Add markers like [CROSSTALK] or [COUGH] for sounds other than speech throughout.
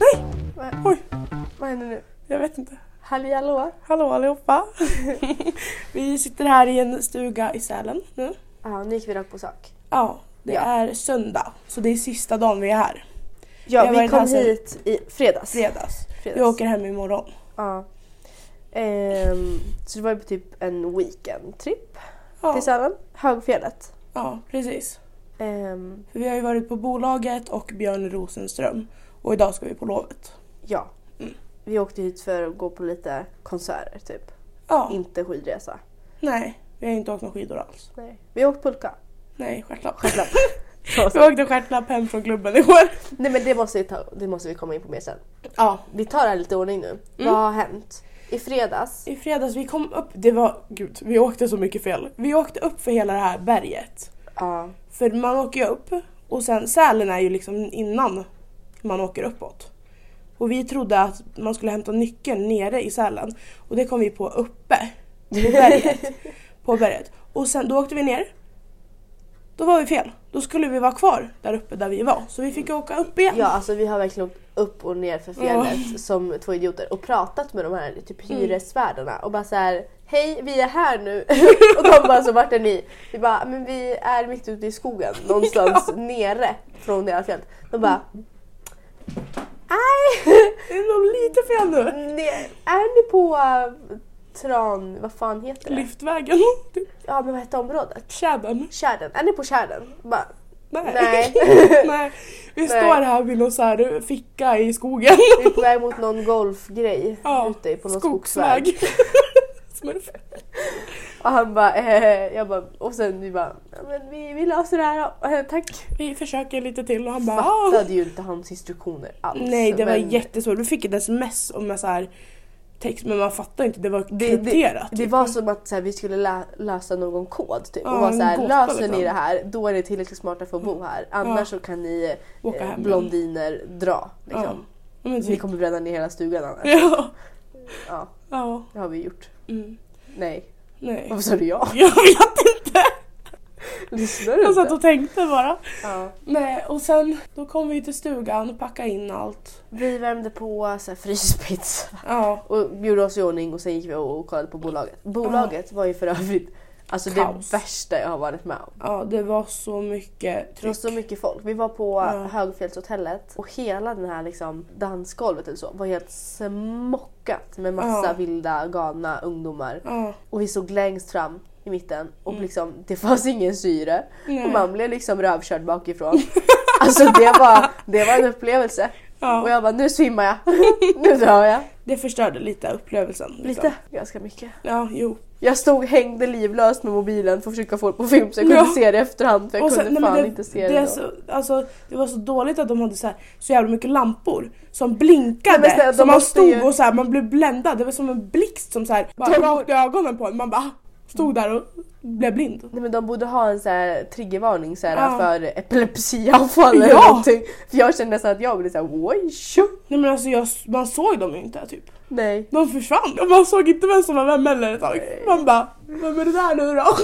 Nej! Oj, Vad händer nu? jag vet inte. Halli hallå? Hallå allihopa! [LAUGHS] vi sitter här i en stuga i Sälen nu. Ja, nu gick vi rakt på sak. Ja, det Ja. är söndag. Så det är sista dagen vi är här. Ja, Vi har vi varit kom här sen- hit i fredags. Fredags. fredags. Vi åker hem imorgon. Ja. Ehm, så det var ju typ en weekendtripp Ja, till Sälen. Högfjället. ja precis. För vi har ju varit på bolaget och Björn Rosenström. Och idag ska vi på lovet. ja. Mm. Vi åkte hit för att gå på lite konserter typ. Ja, Inte skidresa. nej. Vi har inte åkt några skidor alls. Nej. Vi har åkt pulka. Nej, stjärtlapp. Stjärtlapp. [LAUGHS] Vi åkte stjärtlapp hem från klubben igår. Nej men det måste, vi ta, det måste vi komma in på mer sen. Ja, Vi tar det här lite i ordning nu. Mm. Vad har hänt? I fredags. i fredags vi kom upp. Det var, gud, vi åkte så mycket fel. Vi åkte upp för hela det här berget. Ja. För man åker ju upp och sen Sälen är ju liksom innan man åker uppåt. Och vi trodde att man skulle hämta nyckeln nere i Sälen och det kom vi på uppe på berget. [LAUGHS] på berget. Och sen då åkte vi ner. Då var vi fel. Då skulle vi vara kvar där uppe där vi var. Så vi fick åka upp igen. Ja, alltså vi har verkligen åkt upp och ner för fjället som två idioter och pratat med de här typ Mm. hyresvärdarna och bara så här: Hej, vi är här nu. [LAUGHS] och de bara så vart är ni? Vi bara, men vi är mitt ute i skogen [LAUGHS] någonstans nere från deras fjäll. De bara, nej, [LAUGHS] Det är nog lite fel nu. är ni på Tran, vad fan heter det? Liftvägen. [LAUGHS] Ja men vad hette området? Tjädern. Kärden, är ni på Kärden? Bara, Nej. nej. [LAUGHS] Nej. Vi [LAUGHS] Nej. står här vid någon så här ficka i skogen. Vi är på väg mot någon golfgrej Ja, ute på någon skogsväg. Skogsväg. Och han bara, eh, jag bara, och sen vi bara, "Ja, men vi, vi löser det här. Eh, tack. Vi försöker lite till och han bara. Fattade ju inte hans instruktioner alls. Nej det var men jättesvårt. Vi fick ett sms om så här text men man fattar inte. Det var det, det, krypterat. det typ. var som att så här, vi skulle lä- lösa någon kod typ. Ja, och var så här, löser ni liksom. det här då är ni tillräckligt smarta för att bo här. Annars Ja. så kan ni eh, blondiner dra. Liksom. Ja, Vi typ. kommer bränna ner hela stugan annars. Ja. Ja, ja. det har vi gjort. Mm. Nej. Nej. Varför sa du ja? Jag vet inte. Lyssnar du Jag satt inte? och tänkte bara. Ja. Nej och sen då kom vi till stugan och packade in allt. Vi värmde på så här, fryspizza. Ja. Och gjorde oss i ordning och sen gick vi och kollade på bolaget. Bolaget var ju för övrigt alltså Kaos. det värsta jag har varit med om. Ja det var så mycket Det var tryck. så mycket folk. Vi var på Ja. Högfjällshotellet och hela den här liksom dansgolvet eller så var helt smockat med massa Ja. vilda galna ungdomar. Ja. Och vi stod längst fram i mitten och Mm. liksom, det fanns ingen syre. Nej. Och man blev liksom rövkörd bakifrån. [LAUGHS] alltså det var, det var en upplevelse. Och ja. jag bara, nu svimmar jag. [LAUGHS] nu dör jag. Det förstörde lite upplevelsen. liksom. Lite, ganska mycket. Ja jo. Jag stod hängde livlöst med mobilen för att försöka få det på film så jag kunde Ja. se det i efterhand för jag Och sen- kunde nej, fan det, inte se det, det, då. så, alltså, det var så dåligt att de hade så, här, så jävla mycket lampor som blinkade. Nej, så man stod ju- och så här, man blev bländad. Det var som en blixt som så här, bara rakt i ögonen på en. Man bara stod där och blev blind. Nej men de borde ha en så här triggervarning så här, Ja. för epilepsianfall eller Ja. någonting. För jag kände så att jag blev såhär oj. Nej men alltså jag, man såg dem ju inte typ. Nej. De försvann och man såg inte vem som var vem heller ett tag. Nej. Man bara, vem är det där nu då?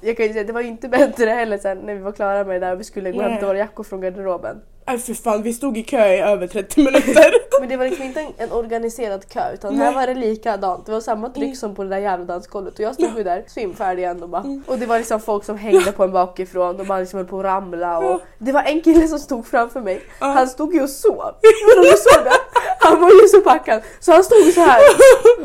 [LAUGHS] Jag kan ju säga det var ju inte bättre heller sen när vi var klara med det där och vi skulle gå och hämta våra jackor från garderoben. Nej för fan, vi stod i kö i över 30 minuter. [LAUGHS] Men det var liksom inte en, en organiserad kö utan Nej. här var det likadant. Det var samma tryck Mm. som på det där jävla dansgolvet och jag stod ju där svimfärdig och bara. Mm. Och det var liksom folk som hängde på en bakifrån och man liksom höll på att ramla och Ja. det var en kille som stod framför mig. Ja. Han stod ju och sov. [LAUGHS] Men du såg det? Han var ju så packad så han stod så här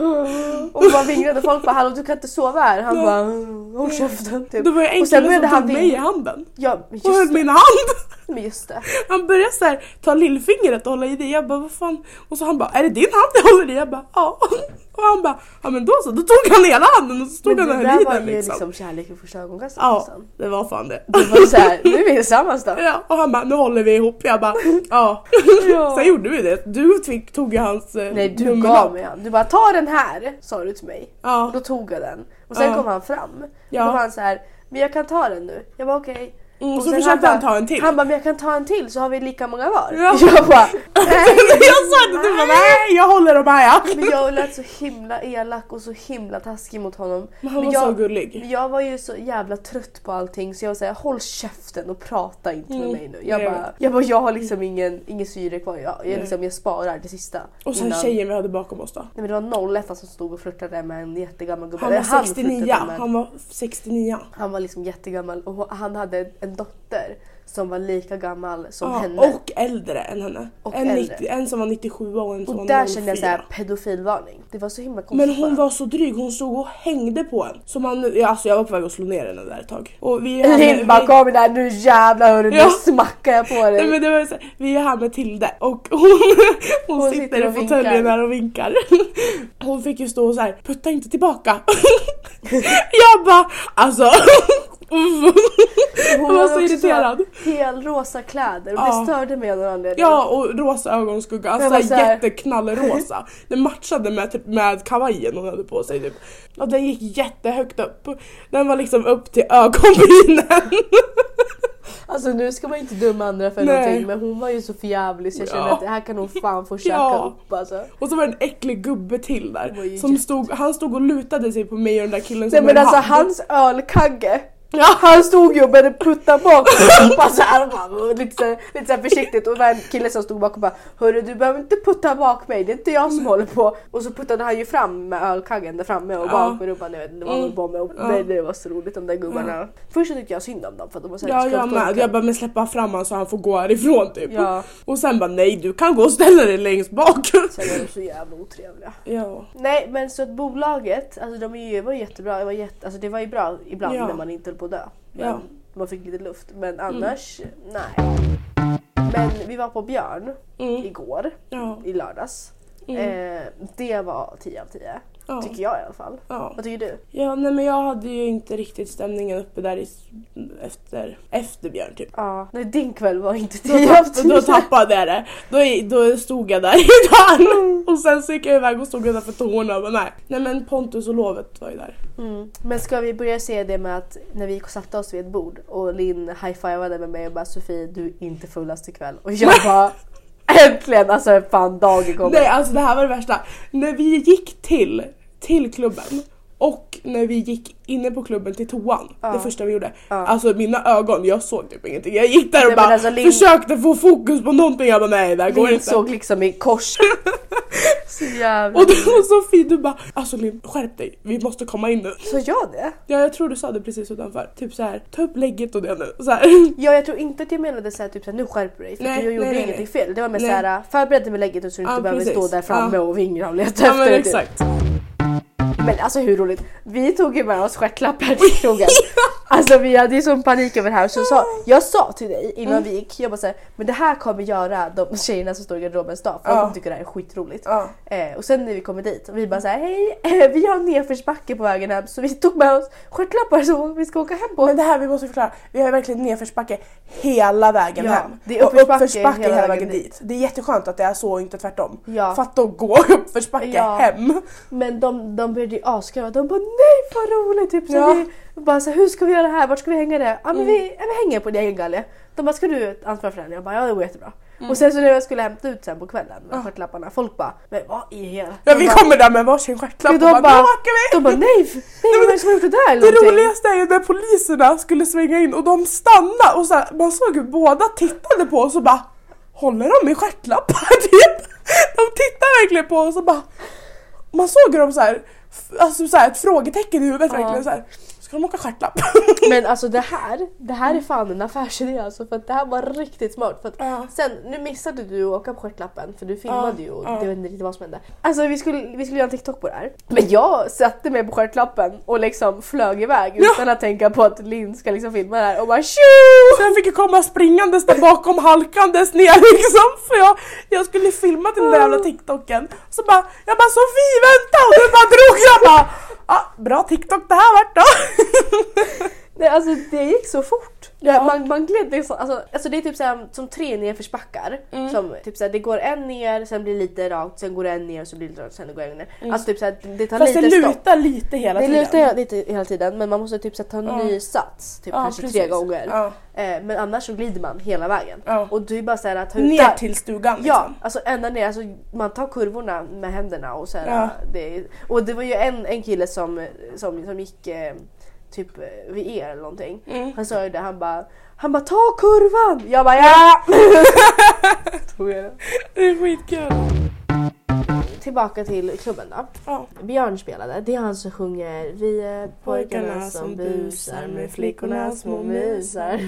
[LAUGHS] och bara vinglade. Folk bara hallå du kan inte sova här. Han bara "Mm, håll käften typ. Det var en kille som han tog mig i handen. Ja men Och höll just det. min hand. [LAUGHS] Men just det. Han började så här, ta lillfingret och hålla i det. Jag bara vad fan. Och så han bara är det din hand jag håller i? Jag bara ja. Och han bara ja men då så. Då tog han hela handen och så stod Men han det och höll där i var den ju liksom. liksom kärlek vid första ögonkastet Ja, nästan. det var fan det. Det var såhär, nu är vi tillsammans då. Ja, och han bara nu håller vi ihop. Jag bara ja. [LAUGHS] Ja. Sen gjorde vi det. Du fick, tog ju hans eh, Nej du nummerlapp. gav mig han. Du bara ta den här sa du till mig. Och Ja, då tog jag den. Och sen Ja. kom han fram. Ja. Då var han så här, men jag kan ta den nu. Jag var okej. Mm, Och så försökte han han bara- ta en till. Han bara, men jag kan ta en till så har vi lika många var. Ja. [LAUGHS] Jag bara, [LAUGHS] jag sa det, du bara nej jag håller de här ja. Men jag lät så himla elak och så himla taskig mot honom. Men han var jag, så gullig. Jag var ju så jävla trött på allting så jag var såhär håll käften och prata inte med Mm, mig nu. Jag jag bara, jag, bara, jag har liksom ingen, ingen syre kvar. Jag, jag, liksom, jag sparar det sista. Och sen innan- tjejen vi hade bakom oss då. Nej, men det var 01 som stod och flörtade med en jättegammal gubbe. Han var 69, flörtade med- han var 69. han var liksom jättegammal och han hade en dotter som var lika gammal som Ja, henne. och äldre än henne. Och en, äldre. 90, en som var 97 och en som Och var där 04. kände jag såhär pedofilvarning. Det var så himla konstigt Men hon bara. var så dryg, hon stod och hängde på en. Så man, ja, alltså jag var på väg att slå ner henne där ett tag. Och vi är här bara vi- kom där nu jävlar hörru Ja. nu smackar jag på dig. Nej, men det var så, här, vi är här med Tilde och hon, [LAUGHS] hon, Hon sitter, och i fåtöljen där och vinkar. [LAUGHS] Hon fick ju stå och så här, putta inte tillbaka. [LAUGHS] jag bara alltså. Hon jag var så irriterad. Hel rosa kläder och Ja. det störde mig av någon anledning. Ja och rosa ögonskugga, alltså så här jätteknallrosa. Det matchade med, typ, med kavajen hon hade på sig typ. Och den gick jättehögt upp. Den var liksom upp till ögonbrynen. [LAUGHS] Alltså nu ska man inte döma andra för Nej. någonting men hon var ju så förjävlig så jag kände Ja. att det här kan hon fan få käka Ja. upp alltså. Och så var det en äcklig gubbe till där. Som stod, han stod och lutade sig på mig och den där killen Nej som men en alltså hand. hans ölkagge Han stod ju och började putta bak bara så här, bara, lite, så, här- lite så här försiktigt och det var en kille som stod bakom och bara Hörru du behöver inte putta bak mig, det är inte jag som håller på. Och så puttade han ju fram med ölkaggen där framme och Ja. bak med rumpan. Jag vet inte vad han Mm. höll på med. Ja. det, var så roligt de där gubbarna. Först så tyckte jag synd om dem för att de var såhär Ja jag med, jag bara men släppa fram honom så han får gå härifrån typ. Ja, Och sen bara nej du kan gå och ställa dig längst bak. sen är de så jävla otrevliga. ja. Nej men så att bolaget, alltså de var ju jättebra, det var, jätte, alltså, det var ju bra ibland Ja. när man inte höll på att dö. Men Ja. Man fick lite luft. Men annars, nej. Men vi var på Björn Mm. igår, Ja. i lördags. Mm. Eh, det var 10 av 10. Ja. Tycker jag i alla fall. Ja. Vad tycker du? ja nej men jag hade ju inte riktigt stämningen uppe där i, efter, efter Björn typ. Ja. Nej din kväll var inte Då, 10 av tapp, då 10. tappade jag det. Då, då stod jag där [LAUGHS] i dörren och sen så gick jag iväg och stod utanför tårna och bara nej. Nej men Pontus och lovet var ju där. Mm. Men ska vi börja se det med att när vi satte oss vid ett bord och Linn high-fivade med mig och bara Sofie du är inte fullast ikväll. Och jag bara äntligen alltså fan dagen kommer. Nej alltså det här var det värsta. När vi gick till, till klubben och när vi gick inne på klubben till toan, Ja. det första vi gjorde. Ja. Alltså mina ögon, jag såg typ ingenting. Jag gick där och Nej, bara alltså, Linn- försökte få fokus på någonting. Jag bara nej det här går Linn inte. såg liksom i kors. [LAUGHS] Så jävla Och då Sofie du bara alltså Linn skärp dig, vi måste komma in nu. Så jag det? Ja jag tror du sa det precis utanför. Typ så här, ta upp lägget och det nu. Så här. [LAUGHS] Ja jag tror inte att jag menade såhär typ såhär, nu skärper dig för Nej, jag gjorde nej, ingenting fel. Det var mer Nej. såhär förbered dig med lägget så du inte Ja, behöver precis. stå där framme Ja. och vingra och leta Ja efter men typ. exakt. Men alltså hur roligt? Vi tog ju med oss stjärtlappar till krogen. [LAUGHS] Alltså vi hade ju sån panik över det här så sa, jag sa till dig innan Mm. vi gick, jag bara såhär, men det här kommer göra de tjejerna som står i garderobens dag för Ja. de tycker det här är skitroligt. Ja. Eh, och sen när vi kommer dit och vi bara såhär, hej eh, vi har nedförsbacke på vägen hem så vi tog med oss stjärtlappar som vi ska åka hem på. Men det här vi måste förklara, vi har verkligen nedförsbacke hela vägen Ja, hem. det är och uppförsbacke uppförsbacke hela hela vägen vägen dit. Det är jätteskönt att det är så och inte tvärtom. Ja. Fatta att gå [LAUGHS] uppförsbacke hem. Men de, de började ju asgarva, de bara nej vad roligt! Typ, så Ja. vi, bara så här, hur ska vi göra det här? Vart ska vi hänga det? Ja men Mm. vi, ja, vi hänger på din egen galge. De bara ska du ansvara för den? Jag bara ja det går jättebra. Mm. Och sen så när jag skulle hämta ut sen på kvällen med Ja. stjärtlapparna, folk bara men vad i hela... Ja vi bara, kommer där med varsin stjärtlapp och bara, bara- nu åker vi! de bara nej, nej vad är det som har gjort det där? eller Det någonting?" roligaste är ju när poliserna skulle svänga in och de stannade och så här, man såg hur båda tittade på oss och bara Håller de i stjärtlappar [LAUGHS] typ? De tittade verkligen på oss och bara Man såg hur de så här, alltså så här, ett frågetecken i huvudet Ja. verkligen så här. Ska de åka stjärtlapp? [LAUGHS] Men alltså det här, det här är fan en affärsidé alltså för att det här var riktigt smart. För att Ja. Sen, nu missade du att åka på stjärtlappen för du filmade Ja, ju och ja. det var inte riktigt vad som hände. Alltså vi skulle, vi skulle göra en TikTok på det här. Men jag satte mig på stjärtlappen och liksom flög iväg utan att tänka på att Linn ska liksom filma det här och bara tjo! Sen fick jag komma springandes där bakom halkandes ner [LAUGHS] liksom för jag, jag skulle filma den där jävla TikToken. Så bara, jag bara Sofie vänta och du bara drog jag bara ah, bra TikTok det här vart då. [LAUGHS] Nej, alltså det gick så fort. Ja. Man, man gled liksom, alltså, alltså det är typ såhär, som tre nedförsbackar. Mm. Som, typ såhär, det går en ner, sen blir det lite rakt, sen går det en ner, så blir det lite rakt, sen går det en ner. Alltså typ såhär, det tar Mm. Fast det lite stopp. lutar lite hela Det tiden. lutar hela, lite hela tiden men man måste typ så här, ta en Ja. ny sats typ Ja, kanske precis. tre gånger. Ja. Eh, men annars så glider man hela vägen. Och du är bara såhär att ta ut Ner där- till stugan liksom. Ja, alltså ända ner. Alltså, man tar kurvorna med händerna och så här, Ja. det, Och det var ju en, en kille som, som, som gick eh, typ eh, vid er eller någonting. Mm. Han sa ju det, han bara han bara ta kurvan! Jag bara ja! [LAUGHS] Tog jag det. Det är skitkul. Tillbaka till klubben då. Ja. Björn spelade, det är han som sjunger Vi är pojkarna som busar med flickorna små musar.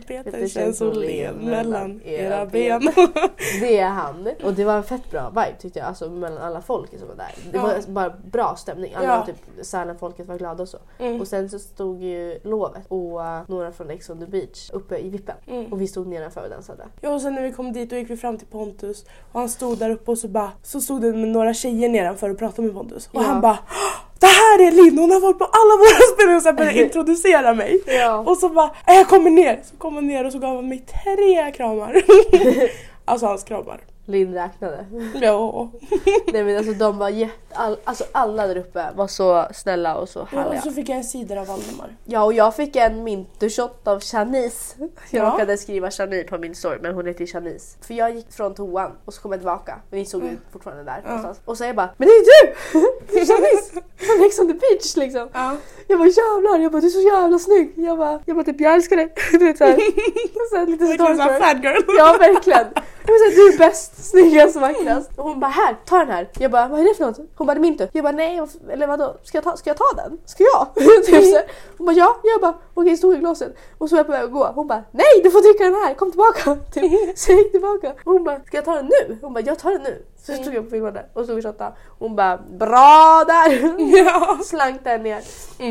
Trumpeten känns så len mellan era ben. [LAUGHS] Det är han. [LAUGHS] Och det var en fett bra vibe tyckte jag, alltså mellan alla folk som var där. Det Ja. var bara bra stämning. Alla Ja. typ Sälenfolket var glada och så. Mm. Och sen så stod ju Lovet och uh, några från Ex on the beach uppe i vippen. Mm. Och vi stod nedanför och dansade. Ja och sen när vi kom dit då gick vi fram till Pontus och han stod där uppe och så bara så stod det med några tjejer nedanför och pratade med Pontus och Ja. han bara Det här är Linn, hon har varit på alla våra [LAUGHS] spelningar och här började [LAUGHS] introducera mig. Ja. Och så bara, "Äh, jag kommer ner. Så kom han ner och så gav han mig tre kramar. [LAUGHS] alltså hans kramar. Linn räknade. Ja. [LAUGHS] Nej men alltså de var jätte... All, alltså alla där uppe var så snälla och så ja. härliga. Och så fick jag en cider av Valdemar. Ja och jag fick en mintushot av Shanice. Jag Ja. råkade skriva Shani på min story men hon heter Shanice. För jag gick från toan och så kom jag tillbaka men ni såg ju fortfarande där någonstans. Och så är jag bara Men det är ju du! [LAUGHS] Shanice! Från Ex on the beach liksom. Ja. Jag bara jävlar, jag bara du är så jävla snygg. Jag bara, jag bara typ jag älskar dig. [LAUGHS] Du vet såhär. så lite Verkligen såhär fangirl. Ja verkligen. Jag bara, såhär, du är bäst, snyggast, vackrast. Och hon bara här, ta den här. Jag bara vad är det för något? Hon bara det är min tur. Jag bara nej, eller vadå? Ska jag ta, ska jag ta den? Ska jag? [LAUGHS] typ. Hon bara ja. Jag bara okej, stod i glaset. Och så var jag på väg att gå. Hon bara nej, du får dricka den här, kom tillbaka. [LAUGHS] Typ. Så jag gick tillbaka. Hon bara ska jag ta den nu? Hon bara jag tar den nu. Så stod jag på filmade och stod och shottade. Hon bara bra där! [LAUGHS] Ja. Slank den ner.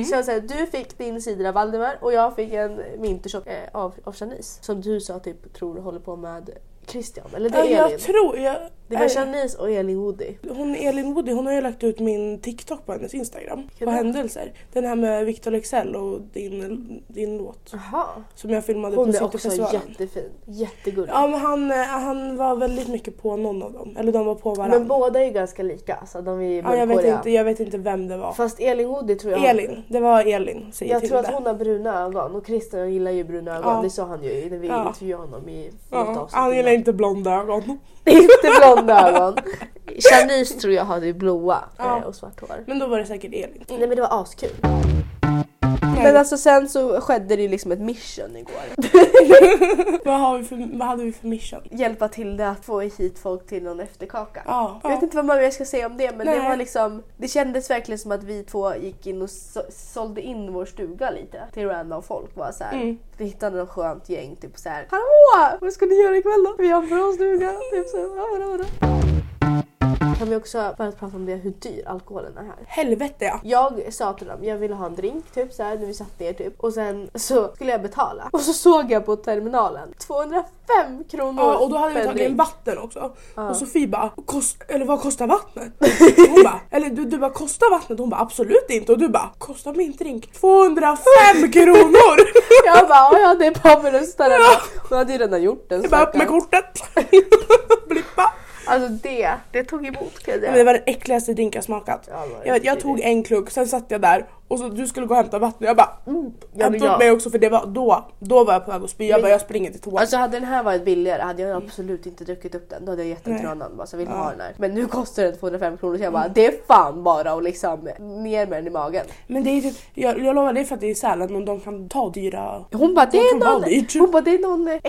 Så jag säger du fick din cider av Valdemar och jag fick en mintershot eh, av, av Shanice. Som du sa typ tror håller på med Christian. Eller det Ja, är Elin. jag tror... Jag, Det var Shanice och Elin Woody. hon Elin Woody hon har ju lagt ut min TikTok på hennes Instagram. Vilken På då? händelser. Den här med Victor Leksell och din, din låt. Jaha. Som jag filmade Hon på är också Cityfestivalen. jättefin. Jättegullig. Ja men han, eh, han var väldigt mycket på någon av dem. Eller de var på varandra. Men båda är ju ganska lika. Så de är ja, jag, vet inte, jag vet inte vem det var. Fast Elin Woody tror jag Elin, det var Elin. Säger Jag tror att det. hon har bruna ögon och Christian gillar ju bruna ögon. Ja. Det sa han ju när vi Ja. intervjuade honom i något Ja, avsnitt. Innan. inte blonda ögon. [LAUGHS] Inte blonda ögon. Shanice tror jag hade blåa Ja. eh, och svart hår. Men då var det säkert Elin. Nej men det var askul. Men alltså sen så skedde det liksom ett mission igår. [LAUGHS] vad, har vi för, vad hade vi för mission? Hjälpa till det att få hit folk till någon efterkaka. Ja. Jag vet inte vad mer jag ska säga om det men det Nej. var liksom Det kändes verkligen som att vi två gick in och så, sålde in vår stuga lite till random folk. Var så här, Mm. Vi hittade något skönt gäng typ så här. Hallå! Vad ska ni göra ikväll då? Vi har en bra stuga. Typ så, ja, vadå, vadå? Kan vi också bara prata om det hur dyr alkoholen är här? Helvete ja. Jag sa till dem, jag ville ha en drink typ så här när vi satt ner typ och sen så skulle jag betala och så såg jag på terminalen 205 kronor ja och då hade vi tagit drink. vatten också. Ja. Och Sofie bara, kost, eller vad kostar vattnet? [LAUGHS] Hon bara, eller du, du bara kostar vattnet? Hon bara absolut inte och du bara kostar min drink 205 [LAUGHS] kronor! Jag bara, ja det är bara med röstaren. Hon hade ju redan gjort den Jag bara upp med kortet. [LAUGHS] Blippa. Alltså det, det tog emot kan jag Men det säga. var den äckligaste drink jag smakat. Ja, Jag, vet, jag tog en klunk, sen satt jag där och så du skulle gå och hämta vatten jag bara mm, Ja, hämta upp mig också för det var då, då var jag på väg att spy. Jag bara jag springer till toa. Alltså hade den här varit billigare hade jag absolut inte druckit upp den. Då hade jag gett den till någon annan bara så vill Ja. Ha den här. Men nu kostar den 205 kronor så jag bara det är fan bara att liksom ner med den i magen. Men det är typ, jag, jag lovar det är för att det är Sälen och de kan ta dyra... Hon bara det är någon, hon bara, det är någon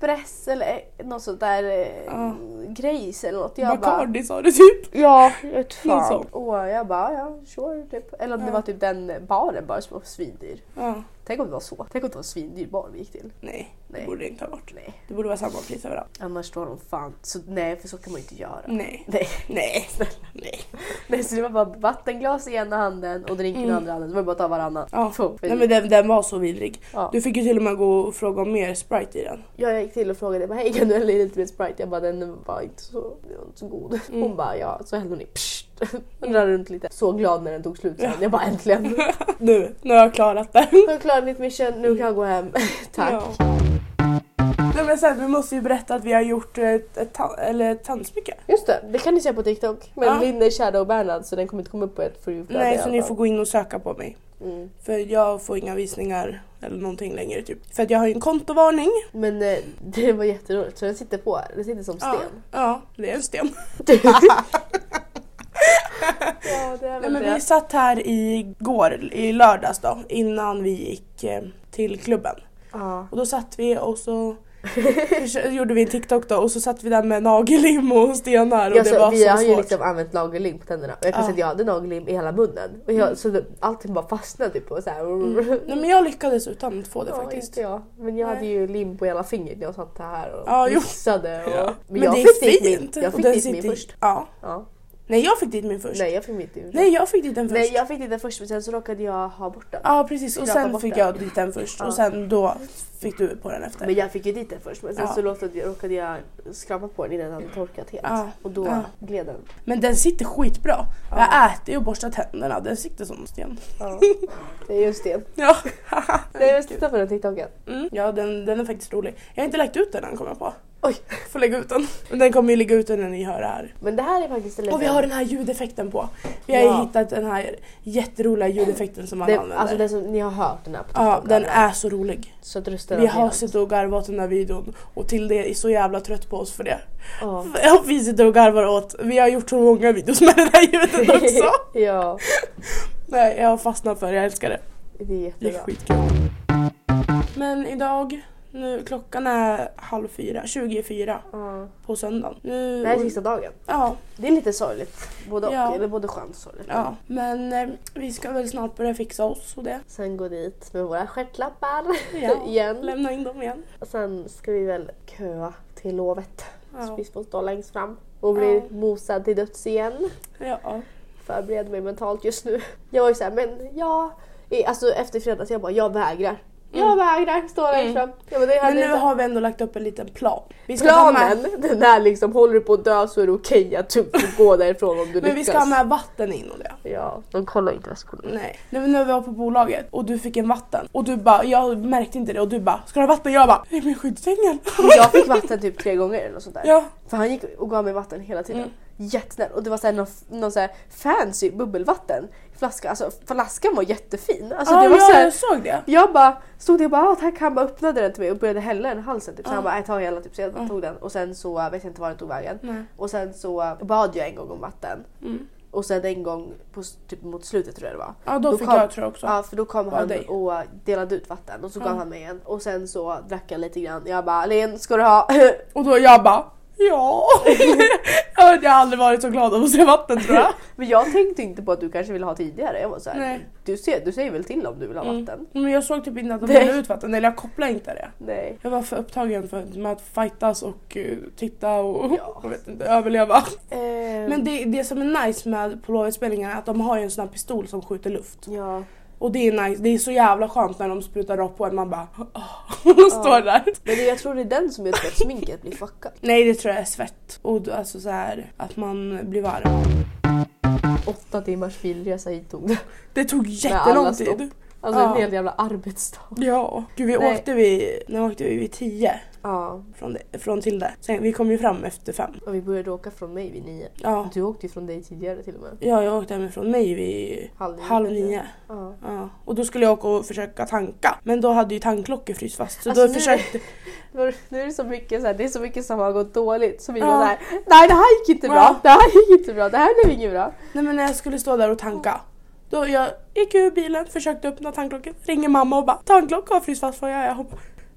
express eller något sånt där Ja. grejs eller något. Jag bara, Bacardi sa det typ. ja, jag vet fan. Och jag bara ja, sure typ. Eller om det Ja. var typ den baren bara som var svindyr. Ja. Tänk om det var så. Tänk om det var en svindyr bar vi gick till. Nej, det Nej. borde det inte ha varit. Nej. Det borde vara samma pris överallt. Annars står de fan... Så, nej, för så kan man ju inte göra. Nej. Nej. Nej, [LAUGHS] snälla nej. Nej, så det var bara vattenglas i ena handen och drinken i andra handen. Det var bara att ta varannan. Ja. Nej men den, den var så vidrig. Ja. Du fick ju till och med gå och fråga om mer Sprite i den. Ja, jag gick till och frågade hej kan du hälla i lite mer Sprite? Jag bara den var inte så, var inte så god. Hon bara ja, så hällde hon i. Pssst. Runt lite. Så glad när den tog slut sen. Jag bara äntligen. [LAUGHS] Nu, nu har jag klarat det. Jag har klarat mitt mission, nu kan jag gå hem. Tack. Ja. Nej men sen, vi måste ju berätta att vi har gjort ett, ett, ta- eller ett tandsmycke. Just det, det kan ni se på TikTok. Men Ja. min är Shadow Bernhard så den kommer inte komma upp på ett free Nej, så ni får gå in och söka på mig. mm. För jag får inga visningar eller någonting längre typ. För att jag har ju en kontovarning. Men eh, [LAUGHS] det var jätteroligt så den sitter på här. Den sitter som Ja, sten. ja, det är en sten. [LAUGHS] Ja, det är Nej, väl men det. vi satt här igår, i lördags då, innan vi gick eh, till klubben. Ja. Och då satt vi och så gjorde vi en TikTok då och så satt vi där med nagellim och stenar och Ja, det så var vi så har ju liksom använt nagellim på tänderna och jag kan Ja. Mm. säga att jag hade nagellim i hela munnen. Och jag, Så det, allting bara fastnade typ och så här. Nej men jag lyckades utan att få det Ja, faktiskt. inte jag. Men jag hade Nej. ju lim på hela fingret när jag satt här och Ja, jo. mixade. Och... Ja. Men, Men, jag det fick är dit fint. min, jag och fick den dit min först. Ja. Ja. Nej jag fick dit min först. Nej jag fick mitt i. Nej jag fick dit den först. Nej jag fick dit den först men sen så råkade jag ha bort den. Ja precis och sen fick jag dit den först och sen då fick du på den efter. Men jag fick ju dit den först men sen så råkade jag, råkade jag skrapa på den innan den hade torkat helt. Och då gled den. Men den sitter skitbra. Ja. Jag äter och borstar tänderna, den sitter som sten. Ja. Det är just det. [LAUGHS] Ja. Nej jag tittar på den TikToken. Mm. Ja den, den är faktiskt rolig. Jag har inte lagt ut den än kommer jag på. Oj. Får lägga ut den. Men den kommer ju ligga ute när ni hör det här. Men det här är faktiskt en Och vi har den här ljudeffekten på. Vi har Ja. ju hittat den här jätteroliga ljudeffekten som man det, använder. Alltså den som ni har hört den här på ja, den är så rolig. Så att rösterna Vi har suttit och garvat åt den här videon och till det är så jävla trött på oss för det. Ja. Vi sitter och garvar åt. Vi har gjort så många videos med det där ljudet [LAUGHS] också. ja, Nej, jag har fastnat för det, jag älskar det. det är Det är jättebra. skitkul. Men idag, nu, klockan är halv fyra, 24 Ja. på söndagen. Nu, Det här är sista dagen. ja, Det är lite sorgligt. Både och, Ja. eller både skönt och sorgligt. ja, men eh, vi ska väl snart börja fixa oss och det. Sen gå dit med våra stjärtlappar Ja. [LAUGHS] igen. Lämna in dem igen. Och sen ska vi väl köa till lovet. Så Ja. vi får stå längst fram och bli Ja. mosad till döds igen. Ja. Förbereder mig mentalt just nu. Jag var ju såhär, men ja. Alltså efter fredags, jag bara, jag vägrar. Jag vägrar stå längst Mm. fram. Ja, men det Men nu har vi ändå lagt upp en liten plan. Vi ska ha med, Planen, [LAUGHS] den där liksom, håller du på att dö så är det okej att du får gå därifrån om du [LAUGHS] men lyckas. vi ska ha med vatten in och det. Ja, de kollar inte väskorna. Nej. Nej men när vi var på bolaget och du fick en vatten och du bara, jag märkte inte det och du bara, ska du ha vatten? Jag bara, är min skyddsängel. Men jag fick [LAUGHS] vatten typ tre gånger eller något sånt där. ja. För han gick och gav mig vatten hela tiden. Mm. Jättesnäll. Och det var så här någon, någon så här fancy bubbelvatten. Flaska. Alltså flaskan var jättefin. Alltså, ja, det var ja, så här, jag såg det. jag bara stod där och bara ah, tack. Han bara öppnade den till mig och började hälla den i halsen. Typ. Så Ja. han bara jag tar hela typ. Så jag Ja. tog den och sen så vet jag inte var den tog vägen. Nej. Och sen så bad jag en gång om vatten. Mm. Och sen en gång på, typ mot slutet tror jag det var. Ja då, Då fick kom- jag tror jag också. Ja för då kom han dig. och delade ut vatten och så gav Ja. han mig en. Och sen så drack jag lite grann. Jag bara Len ska du ha? [LAUGHS] Och då jag bara, ja. [LAUGHS] jag, har aldrig varit så glad av att se vatten tror jag. [LAUGHS] Men jag tänkte inte på att du kanske ville ha tidigare. Jag var så här, Nej. du, ser, du säger väl till om du vill ha Mm. vatten? Men jag såg typ inte att de delade ut vatten, eller jag kopplade inte det. Nej. Jag var för upptagen för, med att fightas och uh, titta och Ja. [LAUGHS] jag vet inte, överleva. Men Men det, det som är nice med Polaroid-spelningarna är att de har ju en sån här pistol som skjuter luft. Ja. Och det är nice, det är så jävla skönt när de sprutar rakt på en man bara [LAUGHS] och står där. Men det, jag tror det är den som gör att sminket blir fuckat. Nej det tror jag är svett och alltså så här att man blir varm. Åtta timmars bilresa hit tog det. Det tog jättelång stopp. tid. Alltså Ja. en hel jävla arbetsdag. Ja. Gud vi Nej. åkte vid, när åkte vi vid tio Ja. från, det, från till det. Sen, vi kom ju fram efter fem. Och vi började åka från mig vid nio. Ja. Du åkte ju från dig tidigare till och med. Ja jag åkte hemifrån mig vid Halv nio. halv nio. Ja. Ja. Och då skulle jag åka och försöka tanka. Men då hade ju tankklockor fryst fast. Så Alltså, då nu- försökte... [LAUGHS] Nu är- det så mycket så här, det är så mycket som har gått dåligt. Så vi Ja. var såhär, nej det här gick inte bra, Ja. det här gick inte bra, det här blev inget bra. Nej men när jag skulle stå där och tanka. Då jag gick ur bilen, försökte öppna tankklockan, ringer mamma och bara tankklockan har fryst fast, vad gör jag?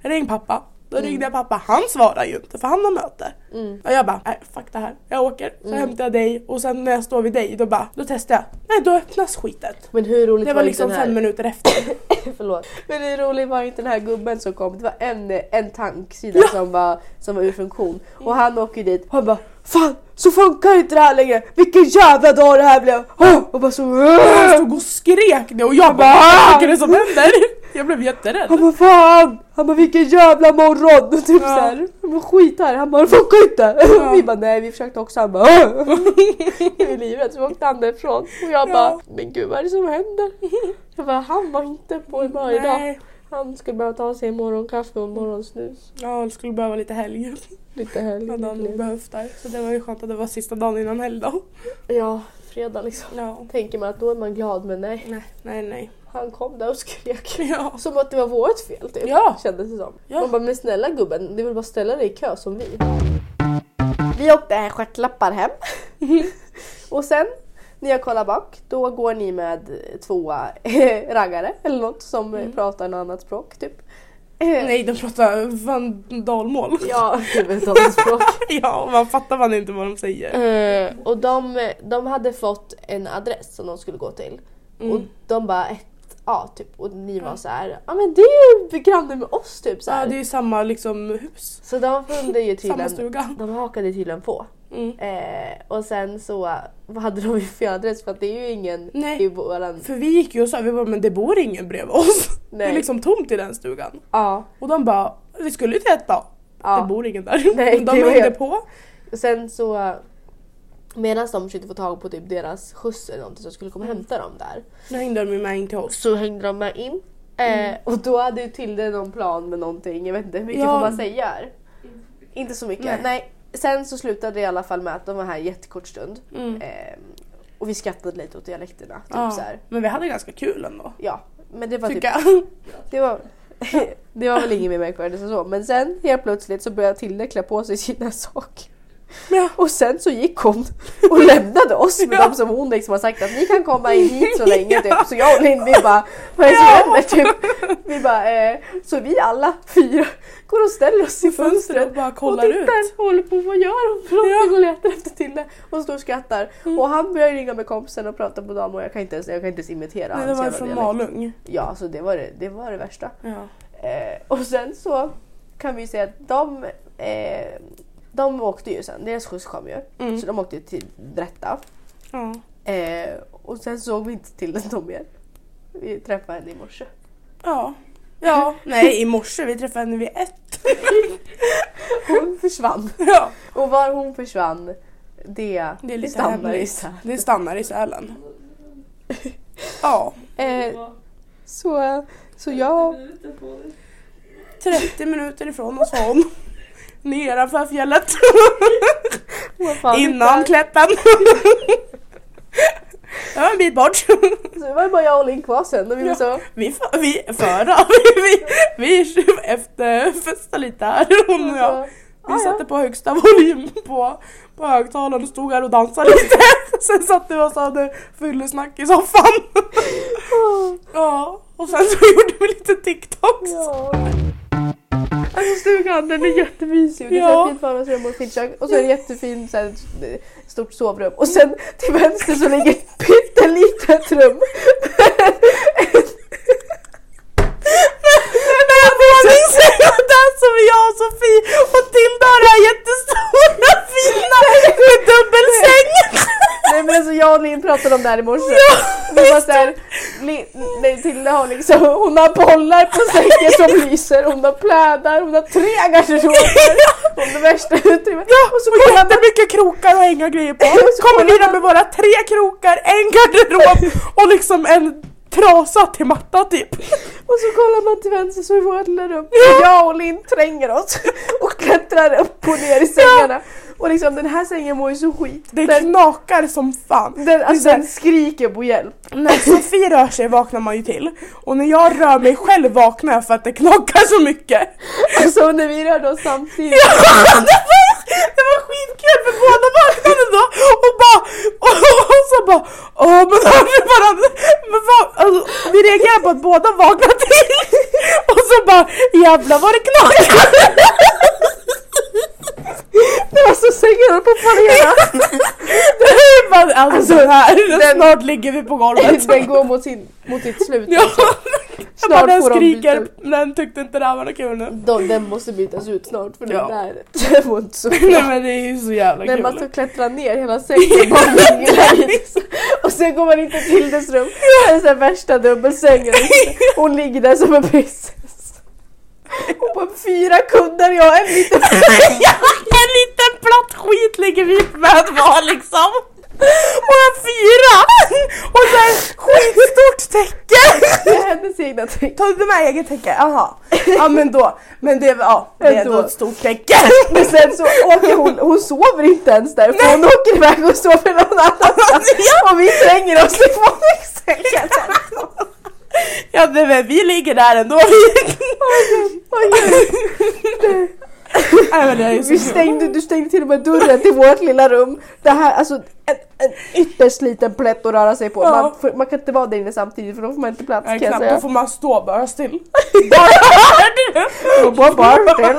Ring pappa. Då Mm. ringde jag pappa, han svarar ju inte för han har möte. Mm. Och jag bara, nej fuck det här. Jag åker, så Mm. hämtar jag dig och sen när jag står vid dig då bara, då testar jag. Nej då öppnas skitet. Men hur roligt Det var inte liksom fem minuter efter. [LAUGHS] Förlåt. Men hur rolig var inte den här gubben som kom? Det var en, en tanksida som, var, som var ur funktion. Och han åker dit och han bara Fan, så funkar inte det här längre! Vilken jävla dag det här blev! Oh! Och bara så... Jag stod och skrek det och jag bara vad är det som händer? Jag blev jätterädd. Han bara fan! Han bara vilken jävla morgon! Och [LAUGHS] typ Ja. såhär, han bara skit här, han bara det funkar inte! Ja. [LAUGHS] Vi bara nej vi försökte också, han bara! Jag är livrädd så åkte han därifrån och jag Ja. bara men gud vad är det som händer? Jag bara han var inte på humör idag. Han skulle behöva ta sig morgonkaffe och morgonsnus. Ja, jag skulle behöva lite helg. Lite helg. Hade han nog behövt där. Så det var ju skönt att det var sista dagen innan helgdag. Ja, fredag liksom. Ja. Tänker man att då är man glad men nej. Nej, nej, nej. Han kom där och skrek. Ja. Som att det var vårt fel typ. Ja. Kändes det som. Ja. Man bara men snälla gubben, det vill bara ställa dig i kö som vi. Vi åkte stjärtlappar hem. [LAUGHS] och sen när jag kollar bak då går ni med två [LAUGHS] raggare eller något som eh, pratar något annat språk typ. [LAUGHS] Nej, de pratar vandalmål. [LAUGHS] Ja, jag vet inte annat språk. Ja, man fattar man inte vad de säger. Eh, och de, de hade fått en adress som de skulle gå till. Mm. Och de bara ett A typ och ni var så här, ja men det är ju granne med oss typ så här. Ja, det är ju samma liksom hus. Så de kunde ju Samma tydligen, stuga. de hakade tydligen på. Mm. Eh, och sen så, vad hade de för adress för att det är ju ingen Nej. i våran... För vi gick ju och sa, vi bara, men det bor ingen bredvid oss. [LAUGHS] Det Nej. är liksom tomt i den stugan. Ja. Och de bara, vi skulle ju till ett dag. Ja. Det bor ingen där. [LAUGHS] Nej, de det hängde på. Och sen så, medan de försökte få tag på typ deras skjuts eller någonting som skulle komma och hämta dem där. Nu hängde de med in till oss. Så hängde de med in. Eh, och då hade ju Tilde någon plan med någonting, jag vet inte hur mycket Ja. får man säga här? Inte så mycket. Nej. Nej. Sen så slutade det i alla fall med att de var här jättekort stund. Mm. Eh, och vi skrattade lite åt dialekterna. Typ Ja. så här. Men vi hade ganska kul ändå. Ja, men det var typ Tycker jag. [LAUGHS] Det var, [LAUGHS] det var väl inget mer märkvärdigt än så. Men sen helt plötsligt så började Tilde klä på sig sina saker. Ja. Och sen så gick hon och lämnade oss med Ja. dem som hon liksom har sagt att ni kan komma in hit så länge [LAUGHS] typ. Så jag och Linn vi bara, vad är det som Ja. händer typ? Vi bara, eh, så vi alla fyra går och ställer oss i Fönstret och bara kollar och ut. tittar och håller på, vad gör hon för någonting och letar efter Tilde och står och skrattar. Mm. Och han börjar ringa med kompisen och prata på dagen och jag kan inte ens, jag kan inte ens imitera Nej, det hans var ju jävla från dialekt. Malung. Ja, så det var det, det var det värsta. Ja. Eh, och sen så kan vi säga att de, eh, de åkte ju sen, deras skjuts kom ju. Mm. Så de åkte till Drätta. Ja. Eh, och sen såg vi inte till den mer. Vi träffade henne i morse. ja. Ja, nej i morse, vi träffade henne vid ett. [LAUGHS] Hon försvann. Ja. Och var hon försvann, det, Det är lite stannar i. Sälen. Det stannar i Sälen. Ja, Eh, så, så jag... 30 minuter ifrån oss var hon. Nedanför fjället. Innan Kläppen. Det var en bit bort. Så det var bara jag och Linn kvar sen och vi Ja. så... Vi, f- vi föra. Vi, vi, vi efterfestade lite här hon och jag. Vi Ah, satte på högsta volym på, på högtalaren och stod här och dansade lite. [LAUGHS] Sen satt vi och hade fyllesnack i soffan. Ja, och sen så [LAUGHS] gjorde vi lite TikToks. Ja. Alltså stugan den är jättemysig och det är Ja. fint vardagsrum och fint kök och så är det jättefint så här, stort sovrum och sen till vänster så ligger ett pyttelitet rum. Den som jag och Sofie och Tilda har det här jättestora fina med dubbelsäng. Nej men alltså jag och Linn pratade om det här i morse. Vi var såhär, nej Tilde har liksom, hon har bollar på sängen som [LAUGHS] lyser, hon har plädar, hon har tre garderober. Hon har värsta utrymmet. Och så och jättemycket krokar och hänga grejer på. [LAUGHS] Kommer där med våra tre krokar, en garderob [LAUGHS] och liksom en trasa till matta typ. Och så kollar man till vänster så är vårt lilla rum. Och jag och Linn tränger oss [LAUGHS] och klättrar upp och ner i sängarna. Och liksom den här sängen mår ju så skit. Det Den, knakar som fan. den, alltså, den skriker på hjälp. När Sofie rör sig vaknar man ju till. Och när jag rör mig själv vaknar jag för att det knakar så mycket. Alltså när vi rörde oss samtidigt. Ja, [LAUGHS] det, var, skitkul för båda vaknade då och bara och, och så bara åh men hörde du varandra? Men alltså, vi reagerade på att båda vaknade till och så bara jävlar vad det knakar. [LAUGHS] Det var så sängen höll på att [LAUGHS] fallera. Alltså, Alltså, här, den- snart ligger vi på golvet. Den går mot, sin, mot sitt slut. Ja. Alltså. [LAUGHS] Jag bara den får de skriker, byta- den tyckte inte det här var något kul nu. De, den måste bytas ut snart för Ja. den där var inte så Nej bra. men det är ju så jävla När kul. man ska klättra ner hela sängen lite. och sen går man inte till dess rum. Det är så värsta dubbelsängen. Hon ligger där som en prinsessa. Och på fyra kuddar jag en liten [LAUGHS] en liten platt skit ligger vi med var liksom. Och en fyra! Och så här skitstort täcke! Det är hennes egna täcke. Tar du med eget täcke? Jaha. Ja men då, men det, ja, det är ändå Ändå. ett stort täcke. Men sen så åker hon, hon sover inte ens där för hon åker iväg och sover någon annanstans. Och vi tränger oss i våningssängen. [LAUGHS] Ja men vi ligger där ändå. [LAUGHS] [LAUGHS] Ju så Vi stängde, du stängde till och med dörren till vårt lilla rum. Det här, alltså en, en ytterst liten plätt att röra sig på. Ja. Man, får- man kan inte vara där inne samtidigt för då får man inte plats Nej, kan jag knappt, då säga. får man stå bara still. Och bara bara till.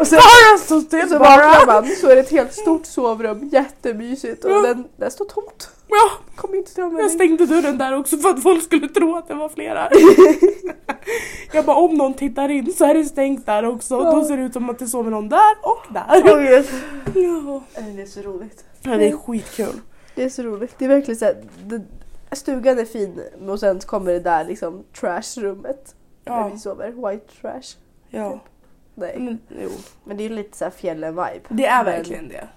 Och sen Bara stå still så vaknar bara. man så är det ett helt stort sovrum, jättemysigt och Ja. den, den står tomt. Ja, Kommer inte till jag stängde dörren där också för att folk skulle tro att det var flera. [LAUGHS] Jag bara om någon tittar in så är det stängt där också. Ja. Då ser det ut som att det sover någon där och där. Ja. Det är så roligt. Ja, det är skitkul. Det är så roligt. Det är verkligen så här, det, stugan är fin och sen kommer det där liksom trashrummet. Där Ja, vi sover. White trash. ja. Nej. Men, jo. Men det är lite så här fjällen-vibe. Det är Men verkligen det.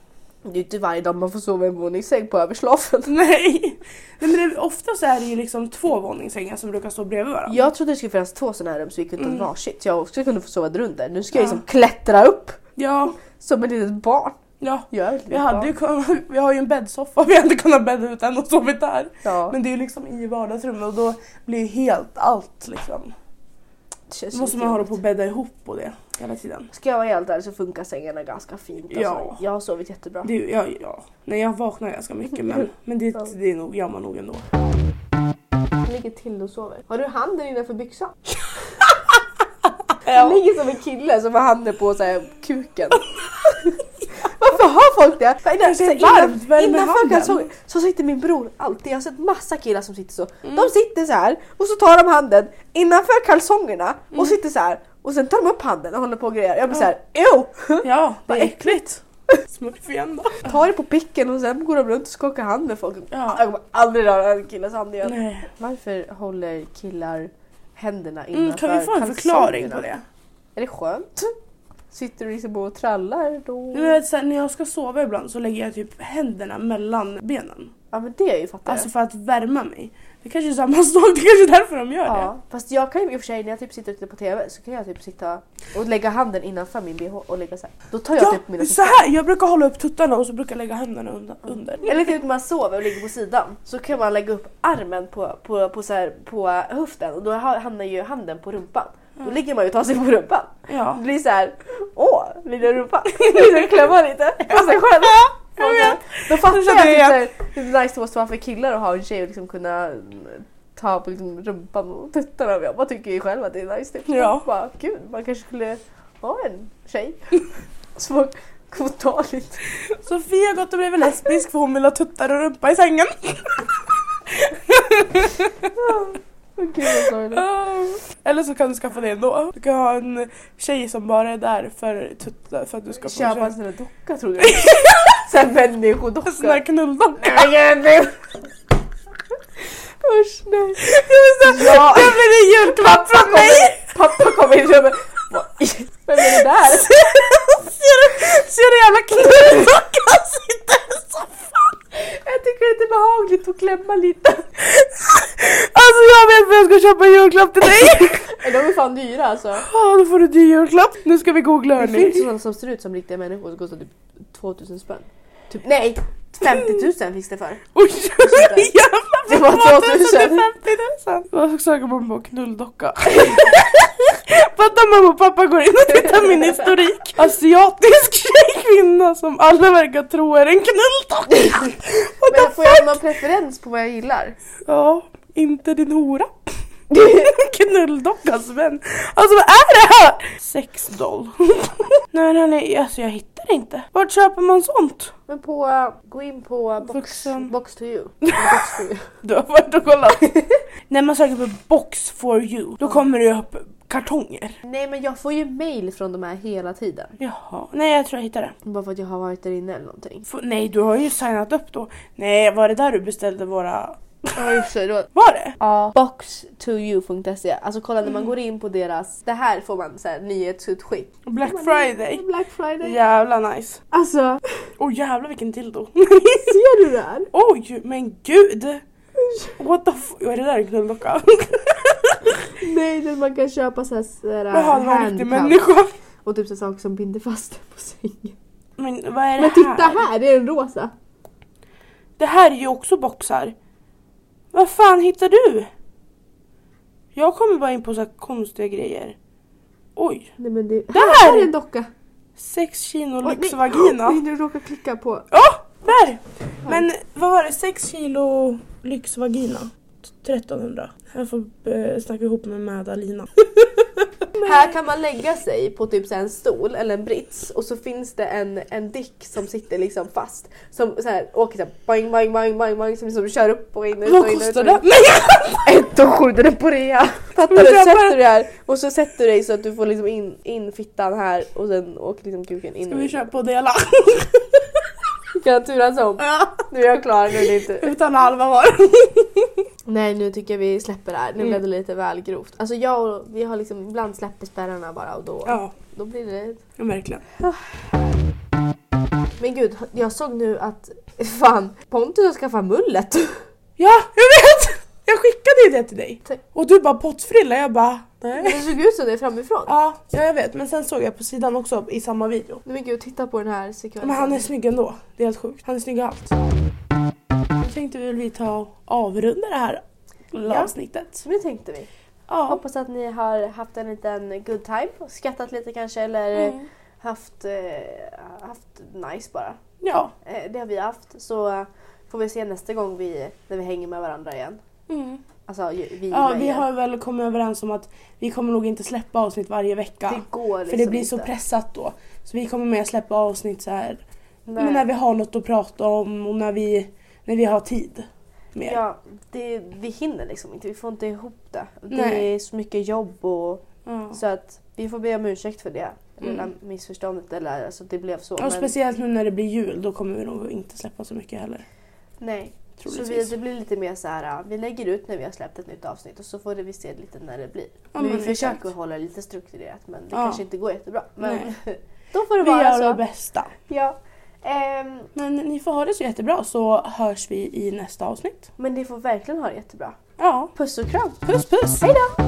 Det är inte varje dag man får sova i en våningssäng på överslafen. [LAUGHS] Nej. Nej, men det, ofta så är det ju liksom två våningssängar som brukar stå bredvid varandra. Jag trodde det skulle finnas två sådana här rum så vi kunde Mm. varsitt. Så jag också kunde få sova runt Nu ska jag Ja. liksom klättra upp Ja, som ett litet barn. ja. Jag litet hade kunnat, [LAUGHS] vi har ju en bäddsoffa, vi hade kunnat bädda ut den och sovit där. Ja, Men det är ju liksom i vardagsrummet och då blir ju helt allt liksom. Då måste man jobbigt. på och bädda ihop på det hela tiden. Ska jag vara helt ärlig så funkar sängarna ganska fint. Alltså, Ja. Jag har sovit jättebra. Det, ja, ja. Nej, jag vaknar ganska mycket men, [LAUGHS] men det, Ja. det är nog, gör man nog ändå. Jag ligger till och sover. Har du handen innanför byxan? [LAUGHS] Ja. Jag ligger som en kille som har handen på så här, kuken. [LAUGHS] Varför har folk det? För innan, så här, varmt, innan, innanför handen. kalsonger så sitter min bror alltid. Jag har sett massa killar som sitter så. Mm. De sitter så här och så tar de handen innanför kalsongerna Mm. och sitter så här och sen tar de upp handen och håller på och grejer. Jag blir så här, ew! Ja, [LAUGHS] Vad det är äckligt. Smurf igen då. [LAUGHS] Tar det på picken och sen går de runt och skakar hand med folk. Ja. Jag kommer aldrig röra en killes hand igen. Nej. Varför håller killar händerna Mm, innanför kan vi få en förklaring på det? Är det skönt? Sitter du liksom och trallar då? Du vet, så här, när jag ska sova ibland så lägger jag typ händerna mellan benen. Ja men det är ju fattar Alltså för att värma mig. Det kanske är samma [LAUGHS] sak, det kanske är därför de gör Ja, fast jag kan ju i och för sig när jag typ sitter tittar på TV så kan jag typ sitta och lägga handen innanför min bh och lägga så här. Då tar det. jag Ja, typ mina så här. Jag brukar hålla upp tuttarna och så brukar jag lägga händerna under. under. Eller typ när man sover och ligger på sidan så kan man lägga upp armen på, på, på, så här, på höften och då ha- hamnar ju handen på rumpan. Då ligger man ju och tar sig på rumpan. Ja. Det blir så här, åh, lilla. Liksom [LAUGHS] klämma lite på sig själv. Jag vet. Då fattar Jag jag typ hur nice det måste vara för killar att ha en tjej och liksom kunna mm, ta på liksom rumpan och tuttarna. Jag bara tycker ju själv att det är nice. Typ. Ja. Bara, gud, man kanske skulle ha en tjej som man ta lite. Sofia har gått och blivit lesbisk för hon vill ha tuttar och rumpa i sängen. [LAUGHS] Gud vad sorgligt. Eller så kan du skaffa det ändå. Du kan ha en tjej som bara är där för för att du ska få Köpa en en sån där docka trodde [LAUGHS] jag. Såhär människodocka. sån där knulldocka. Usch nej. Ja. Det blir en julklapp från mig! Pappa kommer in. Vad i- Vem är det där? [LAUGHS] Ser du, ser du jävla knulldockan sitter i soffan? Jag tycker det är lite behagligt att klämma lite. Alltså jag ska köpa en julklapp till dig! [LAUGHS] De är fan dyra alltså. Ja, då får du dyr julklapp. Nu ska vi googla Det hörni. finns sådana som ser ut som riktiga människor som kostar typ 2000 spänn. Typ, nej! 50 000 finns det för. [LAUGHS] Oj, [LAUGHS] jävlar! Det var 2000. 50 000. Vad söker man på knulldocka? Fattar mamma och pappa går in och tittar min historik. Asiatisk tjejkvinna som alla verkar tro är en knulldocka. What Men the får jag någon preferens på vad jag gillar? Ja, inte din hora. [LAUGHS] Knulldockas vän. Alltså vad är det här? Sexdoll. [LAUGHS] Nej, nej, nej. Alltså jag hittar inte. Vart köper man sånt? Men på, uh, gå in på box, Vuxen. box to you. Eller [LAUGHS] box to you. Du har varit och kollat. När man söker på box for you, då kommer det upp kartonger. Nej men jag får ju mail från de här hela tiden. Jaha, nej jag tror jag hittade det. Bara för att jag har varit där inne eller någonting. F- nej, du har ju signat upp då. Nej, var det där du beställde våra... Ja det. Då. Var det? Ja. Box2you.se. Alltså kolla när man går in på deras, det här får man så här, nyhetsutskick. Black Friday. Black Friday. Jävla nice. Alltså, Åh jävlar vilken dildo. [LAUGHS] ser du det här? Oj, men gud! What the f... Är det där en knulldocka? [LAUGHS] Nej, där man kan köpa så här, så här Jaha, det var en riktig handcuff. människa. Och typ så här saker som binder fast [LAUGHS] på sängen. Men vad är det Men titta här? här, det är en rosa. Det här är ju också boxar. Vad fan hittar du? Jag kommer bara in på så här konstiga grejer. Oj. Nej men det, Där! här är en docka. 6 kilo nej. lyxvagina. [GASPS] Nej, du råkar klicka på. Åh! där! Men vad var det? 6 kilo lyxvagina. 1300. Jag får eh, snacka ihop med Madalina. Här kan man lägga sig på typ så en stol eller en brits och så finns det en, en dick som sitter liksom fast. Som så här, åker såhär boing boing boing boing boing som liksom kör upp och in Vad och in ut. kostar det? [LAUGHS] Ett och sju, den är på rea! Fattar du? Sätter du här och så sätter du dig så att du får liksom in, in fittan här och sen åker liksom kuken in. Ska vi köpa och dela? [LAUGHS] Kan turas om. Ja. Nu är jag klar, nu är det inte. Utan halva var. Nej nu tycker jag vi släpper det här, nu Mm. blev det lite väl grovt. Alltså jag och, vi har liksom, ibland släpper spärrarna bara och då, Ja, då blir det ja, verkligen. [SIGHS] Men gud, jag såg nu att [LAUGHS] fan Pontus har skaffat mullet. [LAUGHS] Ja, jag vet! Jag skickade ju det till dig. Och du bara pottfrilla, jag bara nej. Det såg ut som det framifrån. Ja, ja, jag vet. Men sen såg jag på sidan också i samma video. Nej men gud, titta på den här sekvensen. Men han är snygg ändå. Det är helt sjukt. Han är snygg i allt. Tänkte väl vi ta och avrunda det här Ja. avsnittet. Det tänkte vi. Ja. Hoppas att ni har haft en liten good time och skrattat lite kanske eller Mm. haft, eh, haft nice bara. Ja. Eh, det har vi haft. Så får vi se nästa gång vi, när vi hänger med varandra igen. Mm. Alltså vi Ja, vi er. har väl kommit överens om att vi kommer nog inte släppa avsnitt varje vecka. Det går liksom för det blir så inte. pressat då. Så vi kommer med släppa avsnitt så här när vi har något att prata om och när vi, när vi har tid. Mer. Ja, det, vi hinner liksom inte. Vi får inte ihop det. Det Nej. är så mycket jobb och Ja. så att vi får be om ursäkt för det. Mm. Lilla missförståndet eller alltså det blev så. Och men, speciellt nu när det blir jul, då kommer vi nog inte släppa så mycket heller. nej. Så vi, Troligtvis. det blir lite mer så här. vi lägger ut när vi har släppt ett nytt avsnitt och så får vi se lite när det blir. Ja, men vi försöker hålla det lite strukturerat men det Ja. kanske inte går jättebra. Men [LAUGHS] då får det Vi vara gör så. vårt bästa. Ja. Ehm, Men ni får ha det så jättebra så hörs vi i nästa avsnitt. men ni får verkligen ha det jättebra. Ja, Puss och kram! puss puss! Hej då!